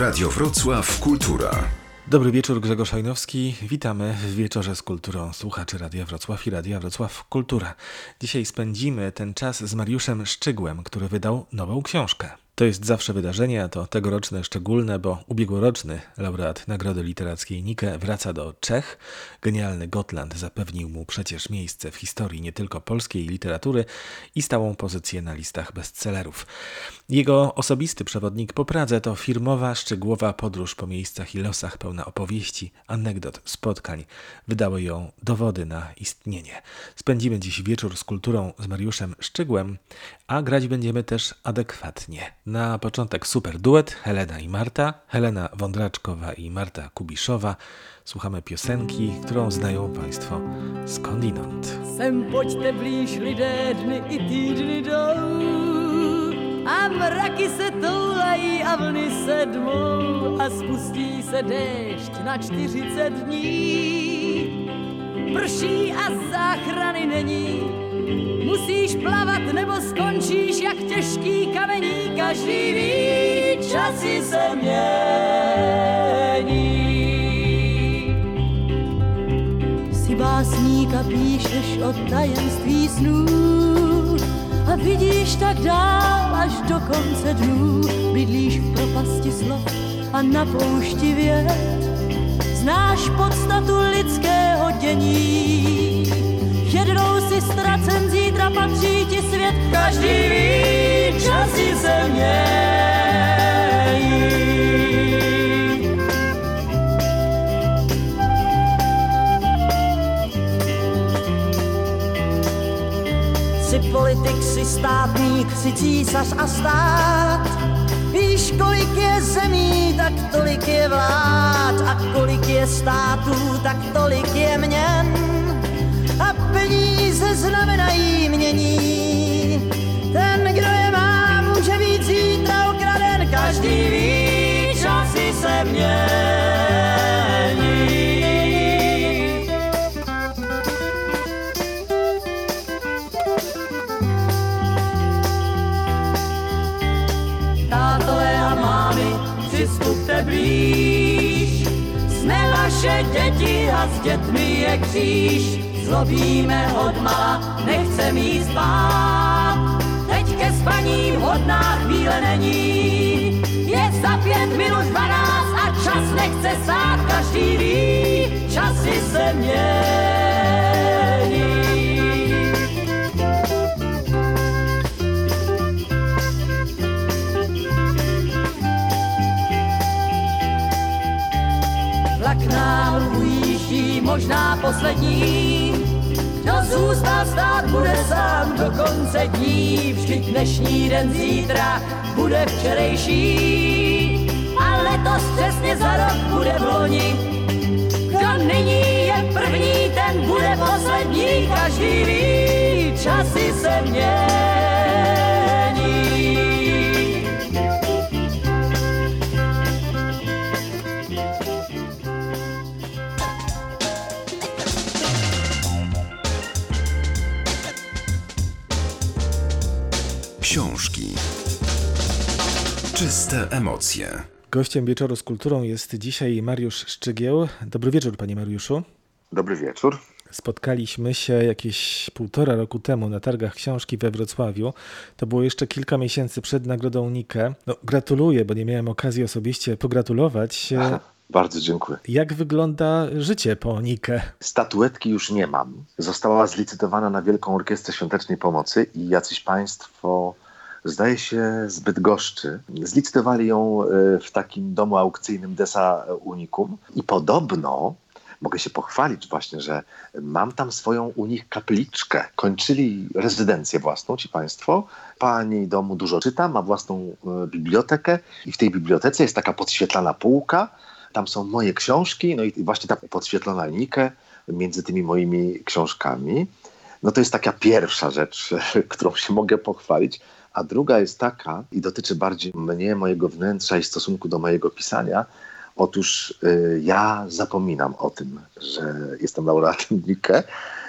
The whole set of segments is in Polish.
Radio Wrocław Kultura. Dobry wieczór, Grzegorz Hajnowski. Witamy w wieczorze z kulturą słuchaczy Radia Wrocław i Radia Wrocław Kultura. Dzisiaj spędzimy ten czas z Mariuszem Szczygłem, który wydał nową książkę. To jest zawsze wydarzenie, a to tegoroczne szczególne, bo ubiegłoroczny laureat Nagrody Literackiej Nike wraca do Czech. Genialny Gotland zapewnił mu przecież miejsce w historii nie tylko polskiej literatury i stałą pozycję na listach bestsellerów. Jego osobisty przewodnik po Pradze to firmowa, szczegółowa podróż po miejscach i losach pełna opowieści, anegdot, spotkań. Wydały ją dowody na istnienie. Spędzimy dziś wieczór z kulturą z Mariuszem Szczygłem, a grać będziemy też adekwatnie. Na początek super duet Helena i Marta, Helena Wądraczkowa i Marta Kubiszowa. Słuchamy piosenki, którą znają Państwo skądinąd. Sem pojďte blíž lidé, dny i týdny jdou a mraky se toulají a vlny se dmou a spustí se déšť na 40 dní. Prší a záchrany není, musíš plavat nebo skončíš jak těžký kamení, každý ví, časy se mění. Jsi básník a píšeš o tajemství snů a vidíš tak dál až do konce dnů. Bydlíš v propasti slov a na poušti věd. Znáš podstatu lidského dění. Patří ti svět. Každý ví, časy se mění. Jsi politik, jsi státník, jsi císař a stát. Víš, kolik je zemí, tak tolik je vlád. A kolik je států, tak tolik je měn. Znamenají mění. Ten, kdo je má, může být zítra okraden. Každý ví, časy se mění. Tátové a mámy, přistupte blíž. Jsme vaše děti a s dětmi je kříž. Zlobíme odmala, nechce jí spát. Teď ke spaní vhodná chvíle není. Je za pět minut dvanáct a čas nechce stát. Každý ví, časy se mění. Možná poslední. Kdo zůstal stát, bude sám do konce dní. Vždyť dnešní den zítra bude včerejší. A letos přesně za rok bude v loni. Kdo nyní je první, ten bude poslední. Každý ví, časy se mění. Czyste emocje. Gościem wieczoru z kulturą jest dzisiaj Mariusz Szczygieł. Dobry wieczór, panie Mariuszu. Dobry wieczór. Spotkaliśmy się jakieś półtora roku temu na targach książki we Wrocławiu. To było jeszcze kilka miesięcy przed nagrodą Nike. No, gratuluję, bo nie miałem okazji osobiście pogratulować. Aha, bardzo dziękuję. Jak wygląda życie po Nike? Statuetki już nie mam. Została zlicytowana na Wielką Orkiestrę Świątecznej Pomocy i jacyś państwo, zdaje się, zbyt goszczy, zlicytowali ją e, w takim domu aukcyjnym Desa Unicum i podobno mogę się pochwalić właśnie, że mam tam swoją u nich kapliczkę. Kończyli rezydencję własną, ci państwo. Pani domu dużo czyta, ma własną e, bibliotekę i w tej bibliotece jest taka podświetlana półka. Tam są moje książki, no i właśnie ta podświetlona linijkę między tymi moimi książkami. No to jest taka pierwsza rzecz, którą się mogę pochwalić. A druga jest taka, i dotyczy bardziej mnie, mojego wnętrza i stosunku do mojego pisania, Otóż y, ja zapominam o tym, że jestem laureatem Nike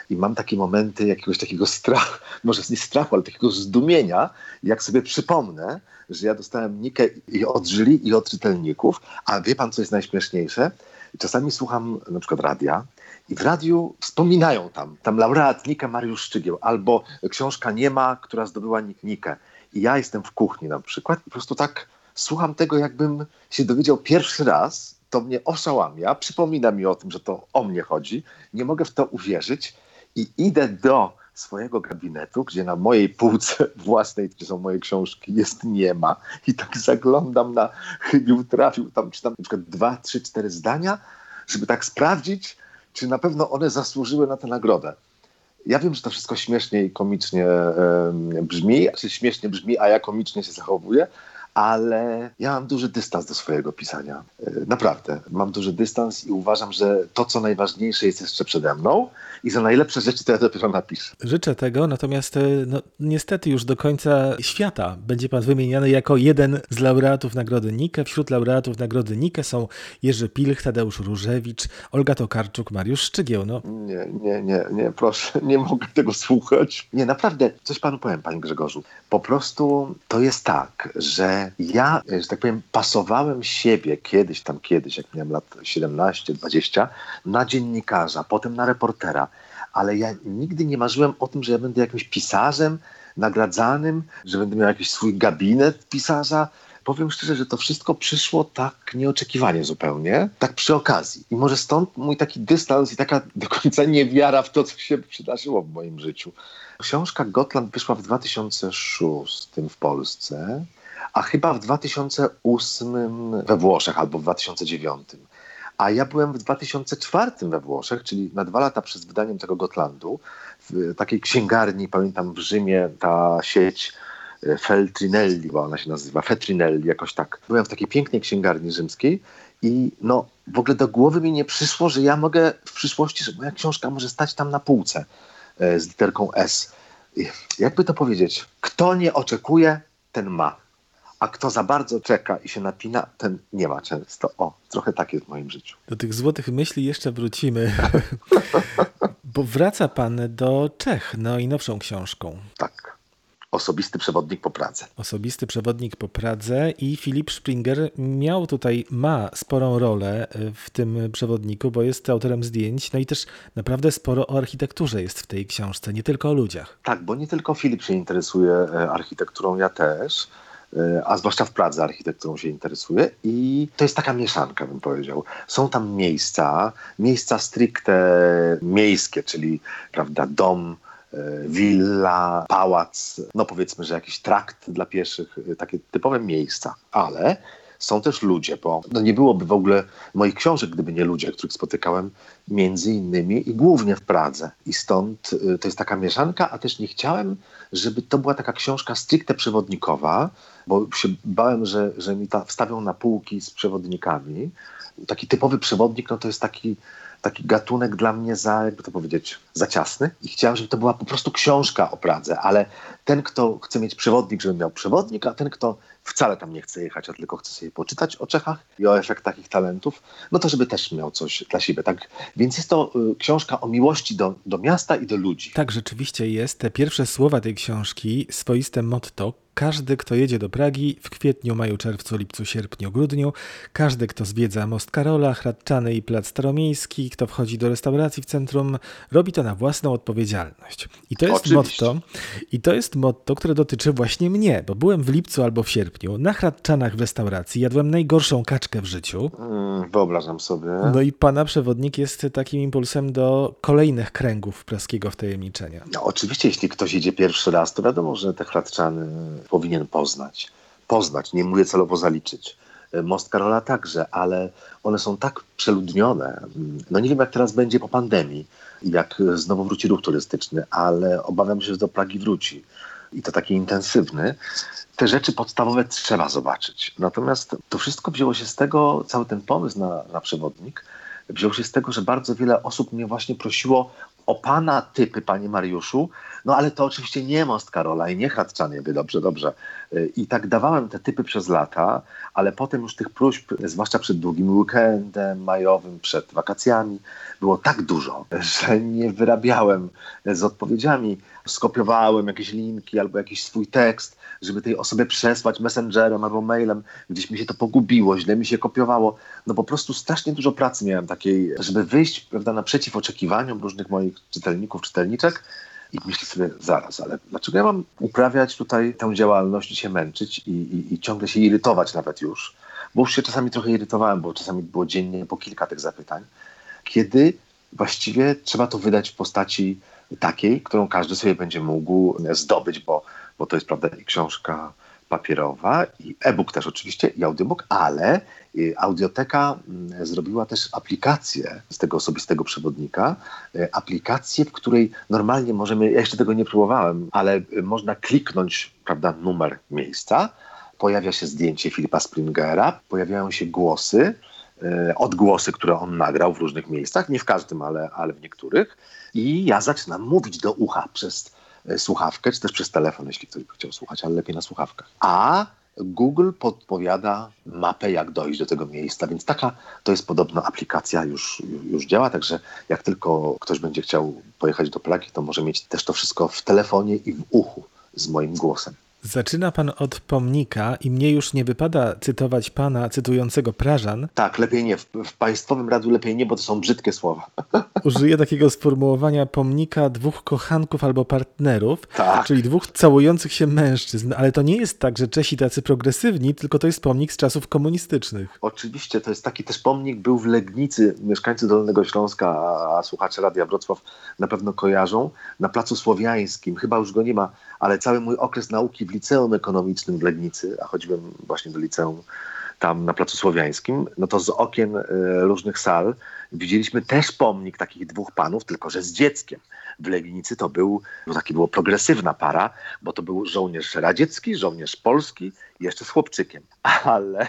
i mam takie momenty jakiegoś takiego strachu, może nie strachu, ale takiego zdumienia, jak sobie przypomnę, że ja dostałem nikę i od jury, i od czytelników, a wie pan, co jest najśmieszniejsze? Czasami słucham na przykład radia i w radiu wspominają tam, tam laureat Nikę Mariusz Szczygieł, albo książka Nie ma, która zdobyła Nikę. I ja jestem w kuchni na przykład i po prostu tak słucham tego, jakbym się dowiedział pierwszy raz, to mnie oszałamia, przypomina mi o tym, że to o mnie chodzi, nie mogę w to uwierzyć i idę do swojego gabinetu, gdzie na mojej półce własnej, gdzie są moje książki, jest nie ma i tak zaglądam na chybił, trafił, tam czytam na przykład dwa, trzy, cztery zdania, żeby tak sprawdzić, czy na pewno one zasłużyły na tę nagrodę. Ja wiem, że to wszystko śmiesznie i komicznie brzmi, czy śmiesznie brzmi, a ja komicznie się zachowuję, ale ja mam duży dystans do swojego pisania. E, naprawdę. Mam duży dystans i uważam, że to, co najważniejsze, jest jeszcze przede mną i za najlepsze rzeczy to ja dopiero napiszę. Życzę tego, natomiast e, no, niestety już do końca świata będzie pan wymieniany jako jeden z laureatów Nagrody Nike. Wśród laureatów Nagrody Nike są Jerzy Pilch, Tadeusz Różewicz, Olga Tokarczuk, Mariusz Szczygieł. No. Nie, nie, nie, nie, proszę, nie mogę tego słuchać. Nie, naprawdę, coś panu powiem, panie Grzegorzu. Po prostu to jest tak, że ja, że tak powiem, pasowałem siebie kiedyś, tam kiedyś, jak miałem lat 17-20, na dziennikarza, potem na reportera, ale ja nigdy nie marzyłem o tym, że ja będę jakimś pisarzem nagradzanym, że będę miał jakiś swój gabinet pisarza. Powiem szczerze, że to wszystko przyszło tak nieoczekiwanie zupełnie, tak przy okazji. I może stąd mój taki dystans i taka do końca niewiara w to, co się przydarzyło w moim życiu. Książka Gotland wyszła w 2006 w Polsce a chyba w 2008 we Włoszech albo w 2009. A ja byłem w 2004 we Włoszech, czyli na dwa lata przed wydaniem tego Gotlandu, w takiej księgarni, pamiętam w Rzymie, ta sieć e, Feltrinelli, bo ona się nazywa, Fetrinelli, jakoś tak. Byłem w takiej pięknej księgarni rzymskiej i no, w ogóle do głowy mi nie przyszło, że ja mogę w przyszłości, że moja książka może stać tam na półce e, z literką S. Jakby to powiedzieć? Kto nie oczekuje, ten ma a kto za bardzo czeka i się napina, ten nie ma często. O, trochę tak jest w moim życiu. Do tych złotych myśli jeszcze wrócimy. Bo wraca pan do Czech, no i nowszą książką. Tak. Osobisty przewodnik po Pradze. Osobisty przewodnik po Pradze i Filip Springer miał tutaj, ma sporą rolę w tym przewodniku, bo jest autorem zdjęć, no i też naprawdę sporo o architekturze jest w tej książce, nie tylko o ludziach. Tak, bo nie tylko Filip się interesuje e, architekturą, ja też. E, a zwłaszcza w Pradze architekturą się interesuje i to jest taka mieszanka, bym powiedział. Są tam miejsca, miejsca stricte miejskie, czyli prawda, dom, e, willa, pałac, no powiedzmy, że jakiś trakt dla pieszych, e, takie typowe miejsca, ale są też ludzie, bo no nie byłoby w ogóle moich książek, gdyby nie ludzie, których spotykałem między innymi i głównie w Pradze. I stąd to jest taka mieszanka, a też nie chciałem, żeby to była taka książka stricte przewodnikowa, bo się bałem, że, że mi ta wstawią na półki z przewodnikami. Taki typowy przewodnik, no to jest taki, taki gatunek dla mnie za, jakby to powiedzieć, za ciasny. I chciałem, żeby to była po prostu książka o Pradze, ale ten, kto chce mieć przewodnik, żeby miał przewodnik, a ten, kto wcale tam nie chce jechać, a tylko chce sobie poczytać o Czechach i o efektach ich talentów, no to żeby też miał coś dla siebie. Tak? Więc jest to y, książka o miłości do, do miasta i do ludzi. Tak, rzeczywiście jest. Te pierwsze słowa tej książki, swoiste motto, każdy, kto jedzie do Pragi w kwietniu, maju, czerwcu, lipcu, sierpniu, grudniu, każdy, kto zwiedza Most Karola, Hradczany i Plac Staromiejski, kto wchodzi do restauracji w centrum, robi to na własną odpowiedzialność. I to jest Oczywiście. motto, i to jest motto, które dotyczy właśnie mnie, bo byłem w lipcu albo w sierpniu na Hradczanach w restauracji, jadłem najgorszą kaczkę w życiu. Mm, wyobrażam sobie. No i pana przewodnik jest takim impulsem do kolejnych kręgów praskiego wtajemniczenia. No, oczywiście, jeśli ktoś idzie pierwszy raz, to wiadomo, że te Hradczany powinien poznać. Poznać, nie mówię celowo zaliczyć. Most Karola także, ale one są tak przeludnione. No nie wiem, jak teraz będzie po pandemii, jak znowu wróci ruch turystyczny, ale obawiam się, że do Pragi wróci. I to taki intensywny. Te rzeczy podstawowe trzeba zobaczyć. Natomiast to wszystko wzięło się z tego, cały ten pomysł na, na przewodnik, wziął się z tego, że bardzo wiele osób mnie właśnie prosiło o pana typy, panie Mariuszu, no ale to oczywiście nie Most Karola i nie Hradczanie, dobrze, dobrze. I tak dawałem te typy przez lata, ale potem już tych próśb, zwłaszcza przed długim weekendem majowym, przed wakacjami, było tak dużo, że nie wyrabiałem z odpowiedziami. Skopiowałem jakieś linki albo jakiś swój tekst, żeby tej osobie przesłać messengerem albo mailem. Gdzieś mi się to pogubiło, źle mi się kopiowało. No po prostu strasznie dużo pracy miałem takiej, żeby wyjść prawda, naprzeciw oczekiwaniom różnych moich czytelników, czytelniczek i myślę sobie, zaraz, ale dlaczego ja mam uprawiać tutaj tę działalność i się męczyć i, i, i ciągle się irytować nawet już? Bo już się czasami trochę irytowałem, bo czasami było dziennie po kilka tych zapytań, kiedy właściwie trzeba to wydać w postaci takiej, którą każdy sobie będzie mógł zdobyć, bo, bo to jest prawda i książka papierowa i e-book też oczywiście i audiobook, ale y, audioteka mm, zrobiła też aplikację z tego osobistego przewodnika, y, aplikację, w której normalnie możemy, ja jeszcze tego nie próbowałem, ale y, można kliknąć, prawda, numer miejsca, pojawia się zdjęcie Filipa Springera, pojawiają się głosy, odgłosy, które on nagrał w różnych miejscach, nie w każdym, ale, ale w niektórych i ja zaczynam mówić do ucha przez E, słuchawkę, czy też przez telefon, jeśli ktoś by chciał słuchać, ale lepiej na słuchawkach. A Google podpowiada mapę, jak dojść do tego miejsca, więc taka to jest podobno aplikacja, już, już działa, także jak tylko ktoś będzie chciał pojechać do Pragi, to może mieć też to wszystko w telefonie i w uchu z moim głosem. Zaczyna pan od pomnika i mnie już nie wypada cytować pana cytującego Prażan. Tak, lepiej nie. W, w państwowym radiu lepiej nie, bo to są brzydkie słowa. Użyję takiego sformułowania pomnika dwóch kochanków albo partnerów, tak. czyli dwóch całujących się mężczyzn. Ale to nie jest tak, że Czesi tacy progresywni, tylko to jest pomnik z czasów komunistycznych. Oczywiście, to jest taki też pomnik, był w Legnicy. Mieszkańcy Dolnego Śląska, a, a słuchacze Radia Wrocław na pewno kojarzą. Na Placu Słowiańskim, chyba już go nie ma, ale cały mój okres nauki w liceum ekonomicznym w Legnicy, a chodziłem właśnie do liceum tam na Placu Słowiańskim, no to z okien y, różnych sal widzieliśmy też pomnik takich dwóch panów, tylko że z dzieckiem. W Legnicy to był, no taki było progresywna para, bo to był żołnierz radziecki, żołnierz polski jeszcze z chłopczykiem. Ale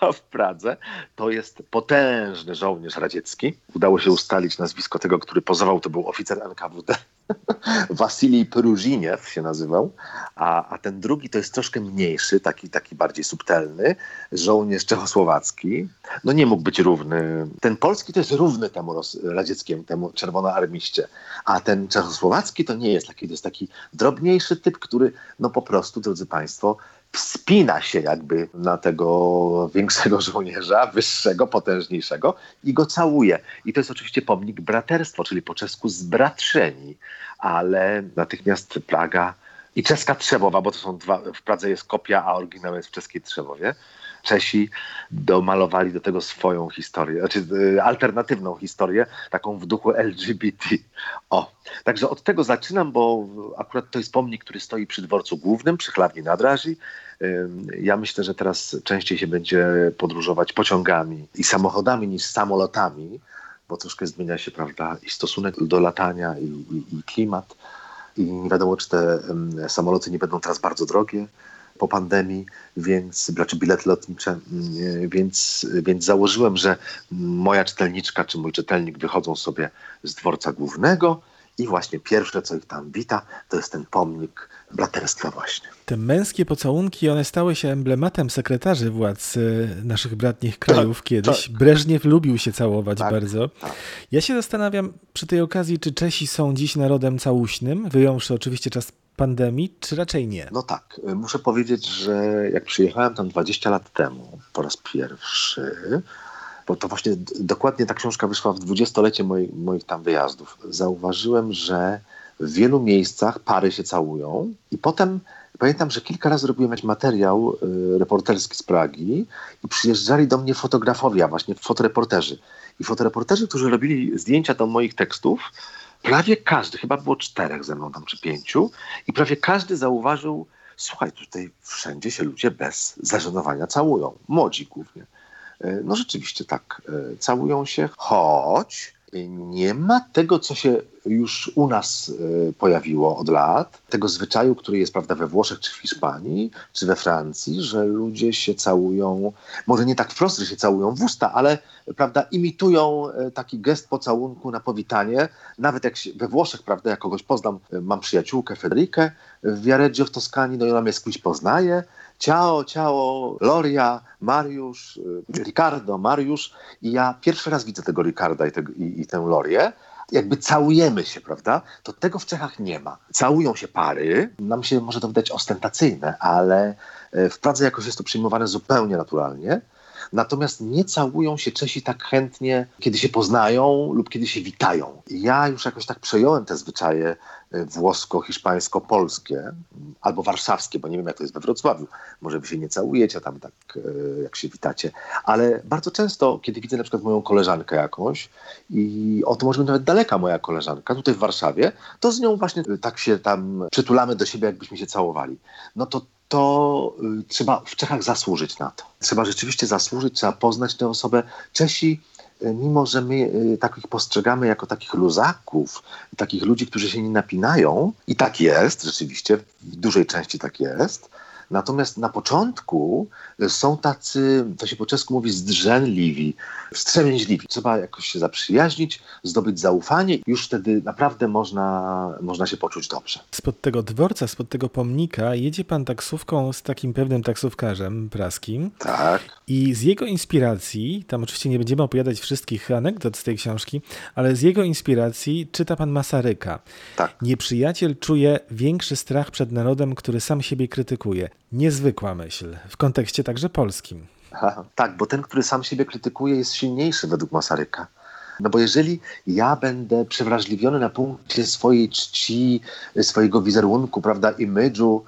a w Pradze to jest potężny żołnierz radziecki. Udało się ustalić nazwisko tego, który pozował, to był oficer NKWD. Wasilij Pruziniew się nazywał, a, a ten drugi to jest troszkę mniejszy, taki, taki bardziej subtelny, żołnierz czechosłowacki. No nie mógł być równy. Ten polski to jest równy temu radzieckiemu, temu czerwonoarmiście, a ten czechosłowacki to nie jest taki, to jest taki drobniejszy typ, który no po prostu, drodzy Państwo, wspina się jakby na tego większego żołnierza, wyższego, potężniejszego i go całuje. I to jest oczywiście pomnik braterstwo, czyli po czesku zbratrzeni, ale natychmiast Praga i czeska Trzewowa, bo to są dwa, w Pradze jest kopia, a oryginał jest w czeskiej Trzewowie. Czesi domalowali do tego swoją historię, znaczy y, alternatywną historię, taką w duchu LGBT. O, także od tego zaczynam, bo akurat to jest pomnik, który stoi przy dworcu głównym, przy Chlawni Nadraży. Ja myślę, że teraz częściej się będzie podróżować pociągami i samochodami niż samolotami, bo troszkę zmienia się, prawda, i stosunek do latania, i, i, i klimat. I nie wiadomo, czy te samoloty nie będą teraz bardzo drogie po pandemii, więc, znaczy bilety lotnicze, mm, więc, więc założyłem, że moja czytelniczka czy mój czytelnik wychodzą sobie z dworca głównego i właśnie pierwsze, co ich tam wita, to jest ten pomnik braterstwa właśnie. Te męskie pocałunki, one stały się emblematem sekretarzy władz e, naszych bratnich krajów tak, kiedyś. Tak. Breżniew lubił się całować tak, bardzo. Tak. Ja się zastanawiam przy tej okazji, czy Czesi są dziś narodem całuśnym, wyjąwszy oczywiście czas pandemii, czy raczej nie? No tak, muszę powiedzieć, że jak przyjechałem tam 20 lat temu po raz pierwszy, bo to właśnie dokładnie ta książka wyszła w dwudziestolecie moich, moich tam wyjazdów, zauważyłem, że w wielu miejscach pary się całują i potem pamiętam, że kilka razy robiłem materiał y, reporterski z Pragi i przyjeżdżali do mnie fotografowie, a właśnie fotoreporterzy. I fotoreporterzy, którzy robili zdjęcia do moich tekstów, prawie każdy, chyba było czterech ze mną tam czy pięciu, i prawie każdy zauważył, słuchaj, tutaj wszędzie się ludzie bez zażenowania całują, młodzi głównie. Y, no rzeczywiście tak, y, całują się, choć nie ma tego, co się już u nas y, pojawiło od lat, tego zwyczaju, który jest prawda, we Włoszech, czy w Hiszpanii, czy we Francji, że ludzie się całują, może nie tak wprost, że się całują w usta, ale prawda, imitują y, taki gest pocałunku na powitanie. Nawet jak się, we Włoszech, prawda, jak kogoś poznam, y, mam przyjaciółkę Federikę w Viareggio w Toskanii, no i ona mnie skądś poznaje, ciao, ciao, Loria, Mariusz, Ricardo, Mariusz i ja pierwszy raz widzę tego Ricarda i, te, i, i tę Lorię, jakby całujemy się, prawda? To tego w Czechach nie ma. Całują się pary, nam się może to wydać ostentacyjne, ale e, w Pradze jakoś jest to przyjmowane zupełnie naturalnie. Natomiast nie całują się Czesi tak chętnie, kiedy się poznają lub kiedy się witają. Ja już jakoś tak przejąłem te zwyczaje e, włosko-hiszpańsko-polskie albo warszawskie, bo nie wiem jak to jest we Wrocławiu. Może wy się nie całujecie tam tak, e, jak się witacie. Ale bardzo często, kiedy widzę na przykład moją koleżankę jakąś i o to może być nawet daleka moja koleżanka, tutaj w Warszawie, to z nią właśnie tak się tam przytulamy do siebie, jakbyśmy się całowali. No to to y, trzeba w Czechach zasłużyć na to. Trzeba rzeczywiście zasłużyć, trzeba poznać tę osobę. Czesi, y, mimo że my y, takich postrzegamy jako takich luzaków, takich ludzi, którzy się nie napinają, i tak jest, rzeczywiście, w dużej części tak jest, Natomiast na początku są tacy, to się po czesku mówi, zdrzęliwi, wstrzemięźliwi. Trzeba jakoś się zaprzyjaźnić, zdobyć zaufanie i już wtedy naprawdę można, można się poczuć dobrze. Spod tego dworca, spod tego pomnika jedzie pan taksówką z takim pewnym taksówkarzem praskim. Tak. I z jego inspiracji, tam oczywiście nie będziemy opowiadać wszystkich anegdot z tej książki, ale z jego inspiracji czyta pan Masaryka. Tak. Nieprzyjaciel czuje większy strach przed narodem, który sam siebie krytykuje. Niezwykła myśl, w kontekście także polskim. Tak, bo ten, który sam siebie krytykuje, jest silniejszy według Masaryka. No bo jeżeli ja będę przewrażliwiony na punkcie swojej czci, swojego wizerunku, prawda, imidżu,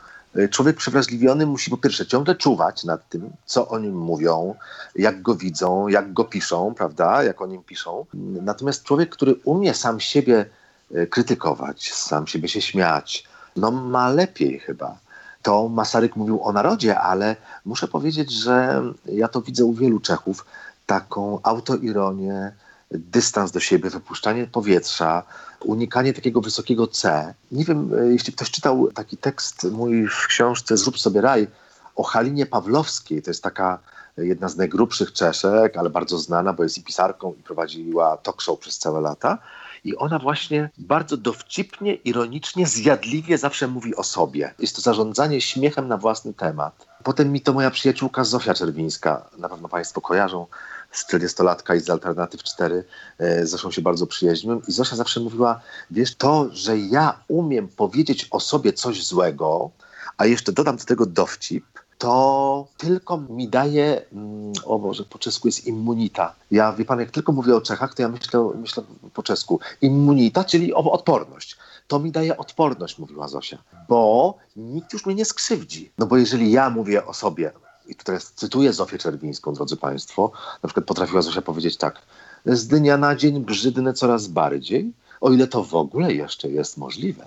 człowiek przewrażliwiony musi po pierwsze ciągle czuwać nad tym, co o nim mówią, jak go widzą, jak go piszą, prawda, jak o nim piszą. Natomiast człowiek, który umie sam siebie e, krytykować, sam siebie się śmiać, no ma lepiej chyba to Masaryk mówił o narodzie, ale muszę powiedzieć, że ja to widzę u wielu Czechów, taką autoironię, dystans do siebie, wypuszczanie powietrza, unikanie takiego wysokiego C. Nie wiem, e, jeśli ktoś czytał taki tekst mój w książce Zrób sobie raj o Halinie Pawlowskiej, to jest taka jedna z najgrubszych Czeszek, ale bardzo znana, bo jest i pisarką i prowadziła talk show przez całe lata. I ona właśnie bardzo dowcipnie, ironicznie, zjadliwie zawsze mówi o sobie. Jest to zarządzanie śmiechem na własny temat. Potem mi to moja przyjaciółka Zofia Czerwińska, na pewno Państwo kojarzą, z 40-latka i z Alternatyw 4. E, zresztą się bardzo przyjaźniłem. I Zosia zawsze mówiła, wiesz, to, że ja umiem powiedzieć o sobie coś złego, a jeszcze dodam do tego dowcip, to tylko mi daje, mm, o Boże, po czesku jest immunita. Ja, wie pan, jak tylko mówię o Czechach, to ja myślę, myślę po czesku. Immunita, czyli odporność. To mi daje odporność, mówiła Zosia, bo nikt już mnie nie skrzywdzi. No bo jeżeli ja mówię o sobie, i tutaj cytuję Zofię Czerwińską, drodzy Państwo, na przykład potrafiła Zosia powiedzieć tak, z dnia na dzień brzydnę coraz bardziej, o ile to w ogóle jeszcze jest możliwe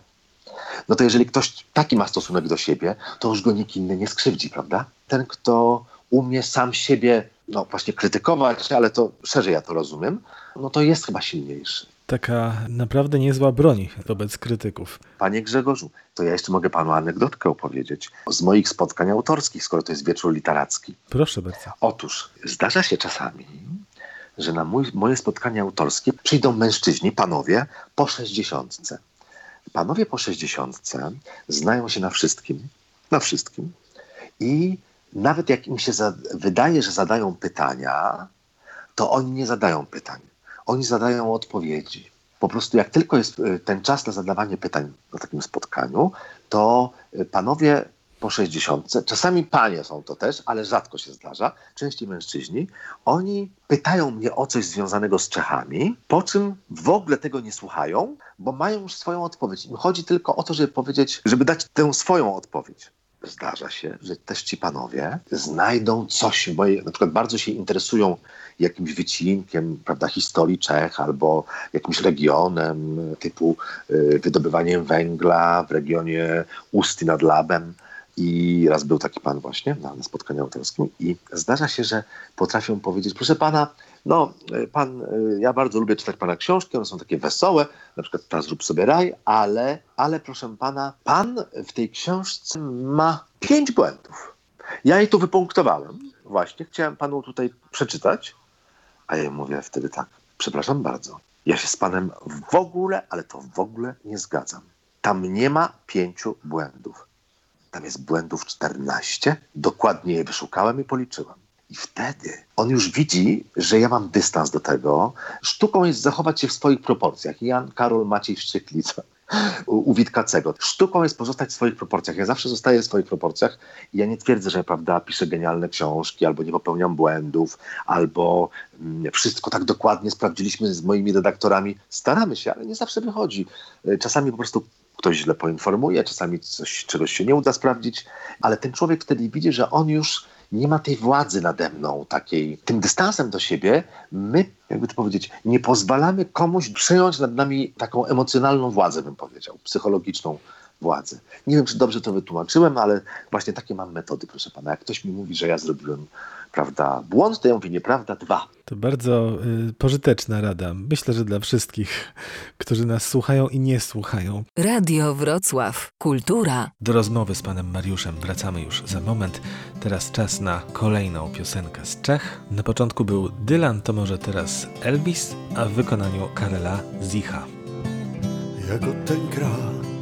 no to jeżeli ktoś taki ma stosunek do siebie, to już go nikt inny nie skrzywdzi, prawda? Ten, kto umie sam siebie, no właśnie krytykować, ale to szerzej ja to rozumiem, no to jest chyba silniejszy. Taka naprawdę niezła broń wobec krytyków. Panie Grzegorzu, to ja jeszcze mogę panu anegdotkę opowiedzieć z moich spotkań autorskich, skoro to jest wieczór literacki. Proszę bardzo. Otóż zdarza się czasami, że na mój, moje spotkania autorskie przyjdą mężczyźni, panowie, po sześćdziesiątce. Panowie po sześćdziesiątce znają się na wszystkim, na wszystkim i nawet jak im się wydaje, że zadają pytania, to oni nie zadają pytań. Oni zadają odpowiedzi. Po prostu jak tylko jest y, ten czas na zadawanie pytań na takim spotkaniu, to y, panowie po 60, czasami panie są to też, ale rzadko się zdarza, częściej mężczyźni, oni pytają mnie o coś związanego z Czechami, po czym w ogóle tego nie słuchają, bo mają już swoją odpowiedź. Im chodzi tylko o to, żeby powiedzieć, żeby dać tę swoją odpowiedź. Zdarza się, że też ci panowie znajdą coś, bo na przykład bardzo się interesują jakimś wycinkiem prawda, historii Czech albo jakimś regionem typu y, wydobywaniem węgla w regionie Usty nad Labem I raz był taki pan właśnie na, spotkaniu autorskim i zdarza się, że potrafią powiedzieć, proszę pana, no pan, ja bardzo lubię czytać pana książki, one są takie wesołe, na przykład teraz zrób sobie raj, ale, ale proszę pana, pan w tej książce ma pięć błędów. Ja jej tu wypunktowałem. Właśnie, chciałem panu tutaj przeczytać, a ja mówię wtedy tak, przepraszam bardzo, ja się z panem w ogóle, ale to w ogóle nie zgadzam. Tam nie ma pięciu błędów. Tam jest błędów 14. Dokładnie je wyszukałem i policzyłem. I wtedy on już widzi, że ja mam dystans do tego. Sztuką jest zachować się w swoich proporcjach. Jan Karol Maciej Szczyklica u Witkacego. Sztuką jest pozostać w swoich proporcjach. Ja zawsze zostaję w swoich proporcjach i ja nie twierdzę, że prawda, piszę genialne książki, albo nie popełniam błędów, albo mm, wszystko tak dokładnie sprawdziliśmy z moimi redaktorami. Staramy się, ale nie zawsze wychodzi. Y, czasami po prostu ktoś źle poinformuje, czasami coś, czegoś się nie uda sprawdzić, ale ten człowiek wtedy widzi, że on już nie ma tej władzy nade mną, takiej, tym dystansem do siebie, my, jakby to powiedzieć, nie pozwalamy komuś przejąć nad nami taką emocjonalną władzę, bym powiedział, psychologiczną władzę. Nie wiem, czy dobrze to wytłumaczyłem, ale właśnie takie mam metody, proszę pana. Jak ktoś mi mówi, że ja zrobiłem prawda, błąd, to ja mówię nieprawda, dwa. To bardzo y, pożyteczna rada. Myślę, że dla wszystkich, którzy nas słuchają i nie słuchają. Radio Wrocław. Kultura. Do rozmowy z panem Mariuszem wracamy już za moment. Teraz czas na kolejną piosenkę z Czech. Na początku był Dylan, to może teraz Elvis, a w wykonaniu Karela Zicha. Jako tenkrát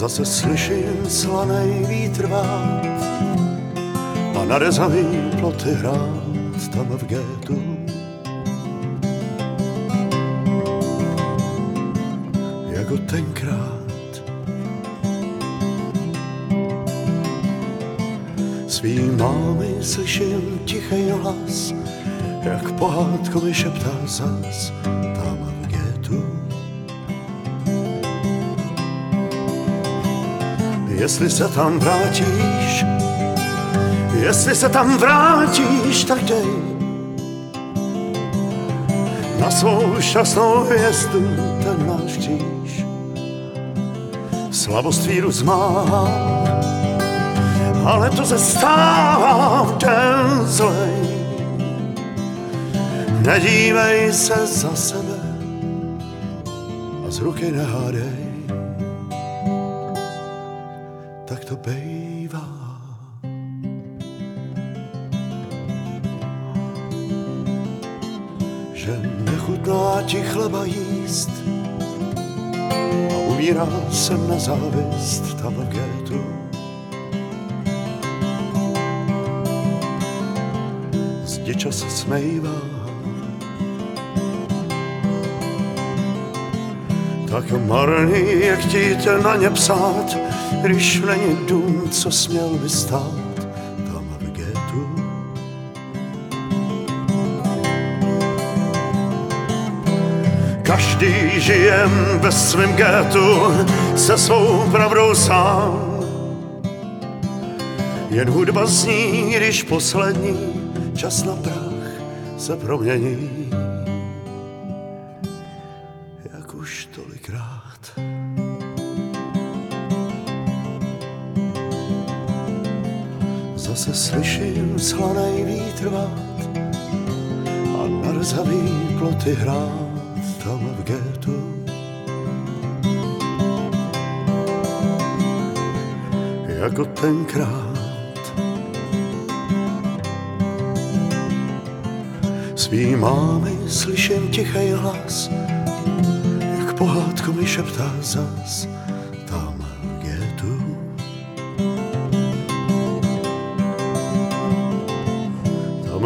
Zase slyším slanej vítr vát a narezaný ploty hrát tam v gétu. Jako tenkrát svý mámy slyším tichý hlas, jak pohádko mi šeptá zas Jestli se tam vrátíš, jestli se tam vrátíš, tak dej na svou šťastnou hvězdu ten náš kříž. Slavost víru zmáhá, ale to se stává v den zlej. Nedívej se za sebe a z ruky nehádej. To bejvá. Že nechutná ti chleba jíst a umírá jsem na závist gétu. Zdi čas smejvá tak marný, jak chtít na ně psát, když není dům, co směl by stát tam v getu. Každý žijem ve svém getu se svou pravdou sám. Jen hudba zní, když poslední čas na prach se promění. Slyším slanej vítr a na rzavý ploty hrát tam v gétu. Jako tenkrát svý mámy slyším tichý hlas, jak pohádku mi šeptá zas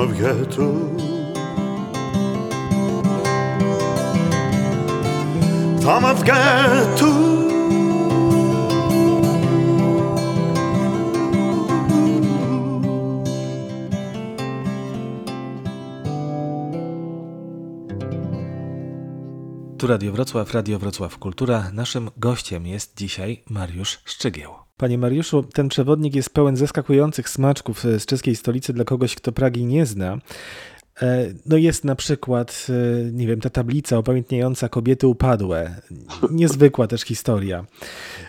v getu. Tam. Tu Radio Wrocław, Radio Wrocław Kultura. Naszym gościem jest dzisiaj Mariusz Szczygieł. Panie Mariuszu, ten przewodnik jest pełen zaskakujących smaczków z czeskiej stolicy dla kogoś, kto Pragi nie zna. E, no jest na przykład, e, nie wiem, ta tablica upamiętniająca kobiety upadłe. Niezwykła też historia.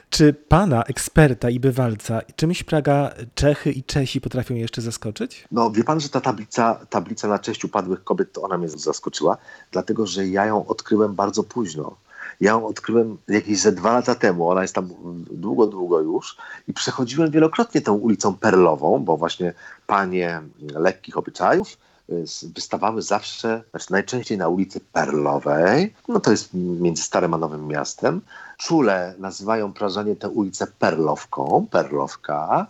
Czy pana, eksperta i bywalca, czymś Praga Czechy i Czesi potrafią jeszcze zaskoczyć? No wie pan, że ta tablica, tablica na cześć upadłych kobiet, to ona mnie zaskoczyła, dlatego że ja ją odkryłem bardzo późno. Ja ją odkryłem jakieś ze dwa lata temu. Ona jest tam długo, długo już. I przechodziłem wielokrotnie tą ulicą Perlową, bo właśnie panie lekkich obyczajów y, wystawały zawsze, znaczy najczęściej na ulicy Perlowej. No to jest między Starym a Nowym Miastem. Czule nazywają Prażanie tę ulicę Perlowką, Perlowka,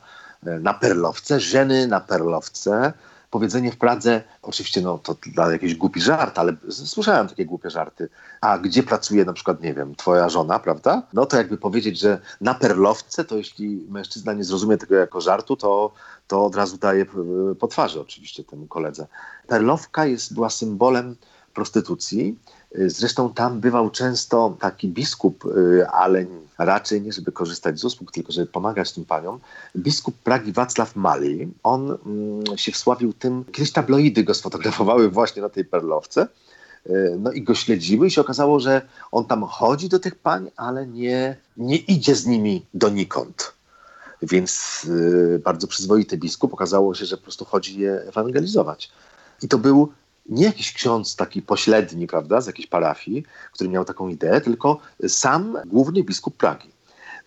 y, na Perlowce, żeny na Perlowce powiedzenie w Pradze, oczywiście no, to dla jakiś głupi żart, ale słyszałem takie głupie żarty. A gdzie pracuje na przykład, nie wiem, twoja żona, prawda? No to jakby powiedzieć, że na perlowce, to jeśli mężczyzna nie zrozumie tego jako żartu, to, to od razu daje po twarzy oczywiście temu koledze. Perlowka jest, była symbolem prostytucji. Zresztą tam bywał często taki biskup, y, ale raczej nie żeby korzystać z usług, tylko żeby pomagać tym paniom. Biskup Pragi Wacław Mali, on mm, się wsławił tym, kiedyś tabloidy go sfotografowały właśnie na tej perlowce, y, no i go śledziły i się okazało, że on tam chodzi do tych pań, ale nie, nie idzie z nimi donikąd. Więc y, bardzo przyzwoity biskup. Okazało się, że po prostu chodzi je ewangelizować. I to był nie jakiś ksiądz taki pośredni, prawda, z jakiejś parafii, który miał taką ideę, tylko sam główny biskup Pragi.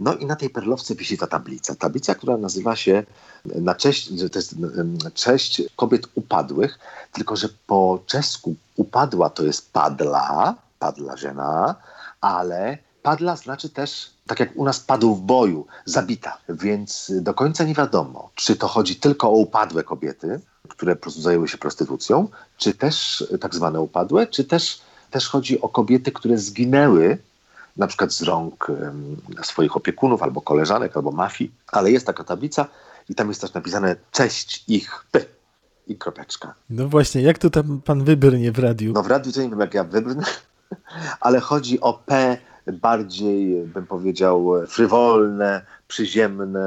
No i na tej perlowce wisi ta tablica. Tablica, która nazywa się na cześć, to jest cześć kobiet upadłych, tylko że po czesku upadła to jest padla, padla żena, ale padla znaczy też, tak jak u nas padł w boju, zabita. Więc do końca nie wiadomo, czy to chodzi tylko o upadłe kobiety, które po prostu zajęły się prostytucją, czy też tak zwane upadłe, czy też, też chodzi o kobiety, które zginęły na przykład z rąk swoich opiekunów, albo koleżanek, albo mafii, ale jest taka tablica i tam jest też napisane cześć ich P i kropeczka. No właśnie, jak to tam pan wybrnie w radiu? No w radiu to nie wiem jak ja wybrnę, ale chodzi o P bardziej, bym powiedział, frywolne, przyziemne,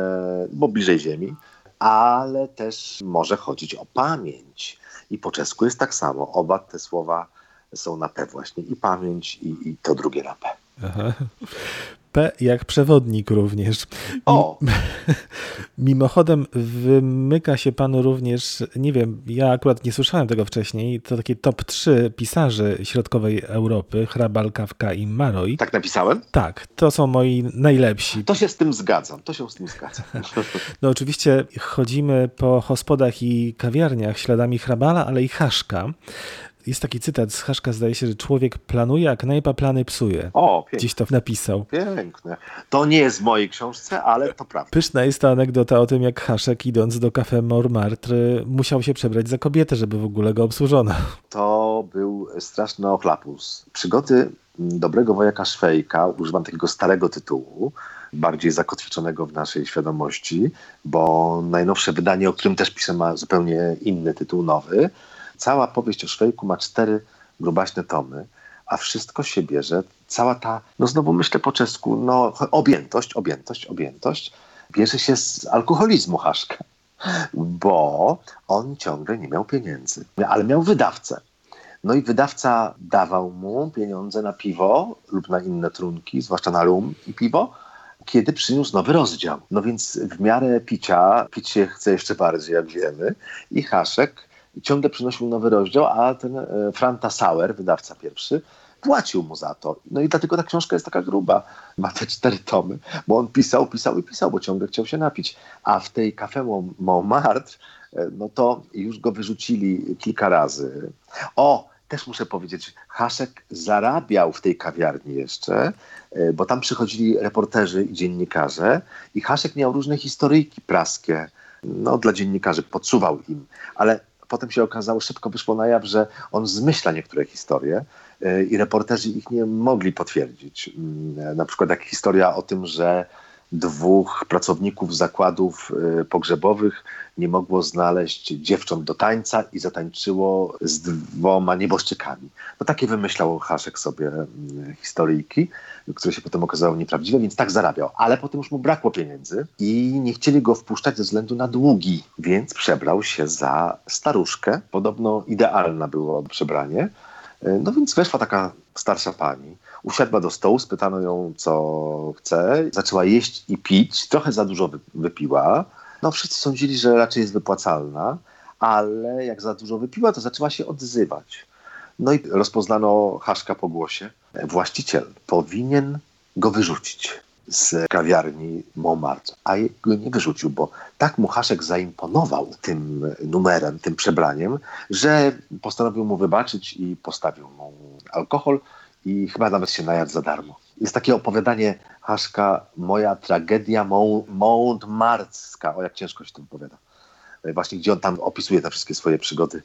bo bliżej ziemi ale też może chodzić o pamięć. I po czesku jest tak samo. Oba te słowa są na P właśnie. I pamięć, i, i to drugie na P. Aha. P jak przewodnik również. O! Mimochodem wymyka się panu również, nie wiem, ja akurat nie słyszałem tego wcześniej, to takie top 3 pisarzy środkowej Europy, Hrabal, Kawka i Maroj. Tak napisałem? Tak, to są moi najlepsi. To się z tym zgadzam, to się z tym zgadzam. No oczywiście chodzimy po hospodach i kawiarniach śladami Hrabala, ale i Haszka. Jest taki cytat z Haszka, zdaje się, że człowiek planuje, a knajpa plany psuje. O, pięknie. Gdzieś to napisał. Piękne. To nie jest w mojej książce, ale to prawda. Pyszna jest ta anegdota o tym, jak Haszek idąc do Café Montmartre musiał się przebrać za kobietę, żeby w ogóle go obsłużono. To był straszny ochlapus. Przygody dobrego wojaka Szwejka, używam takiego starego tytułu, bardziej zakotwiczonego w naszej świadomości, bo najnowsze wydanie, o którym też piszę, ma zupełnie inny tytuł nowy cała powieść o Szwejku ma cztery grubaśne tomy, a wszystko się bierze, cała ta, no znowu myślę po czesku, no objętość, objętość, objętość, bierze się z alkoholizmu Haszka, bo on ciągle nie miał pieniędzy, ale miał wydawcę. No i wydawca dawał mu pieniądze na piwo lub na inne trunki, zwłaszcza na rum i piwo, kiedy przyniósł nowy rozdział. No więc w miarę picia, pić się chce jeszcze bardziej, jak wiemy, i Haszek ciągle przynosił nowy rozdział, a ten e, Franta Sauer, wydawca pierwszy, płacił mu za to. No i dlatego ta książka jest taka gruba. Ma te cztery tomy, bo on pisał, pisał i pisał, bo ciągle chciał się napić. A w tej Café Montmartre, e, no to już go wyrzucili kilka razy. O, też muszę powiedzieć, Haszek zarabiał w tej kawiarni jeszcze, e, bo tam przychodzili reporterzy i dziennikarze i Haszek miał różne historyjki praskie, no dla dziennikarzy, podsuwał im, ale potem się okazało, szybko wyszło na jaw, że on zmyśla niektóre historie y, i reporterzy ich nie mogli potwierdzić. Mm, na przykład jak historia o tym, że dwóch pracowników zakładów y, pogrzebowych nie mogło znaleźć dziewcząt do tańca i zatańczyło z dwoma nieboszczykami. No takie wymyślał Haszek sobie y, historyjki, które się potem okazały nieprawdziwe, więc tak zarabiał. Ale potem już mu brakło pieniędzy i nie chcieli go wpuszczać ze względu na długi, więc przebrał się za staruszkę. Podobno idealne było przebranie. Y, No więc weszła taka starsza pani, usiadła do stołu, spytano ją, co chce, zaczęła jeść i pić, trochę za dużo wy- wypiła. No wszyscy sądzili, że raczej jest wypłacalna, ale jak za dużo wypiła, to zaczęła się odzywać. No i rozpoznano Haszka po głosie. Właściciel powinien go wyrzucić z kawiarni Montmartre, a go nie wyrzucił, bo tak mu Haszek zaimponował tym numerem, tym przebraniem, że postanowił mu wybaczyć i postawił mu alkohol i chyba nawet się najadł za darmo. Jest takie opowiadanie Haszka, moja tragedia Montmartreska, o jak ciężko się to wypowiada. E, Właśnie gdzie on tam opisuje te wszystkie swoje przygody,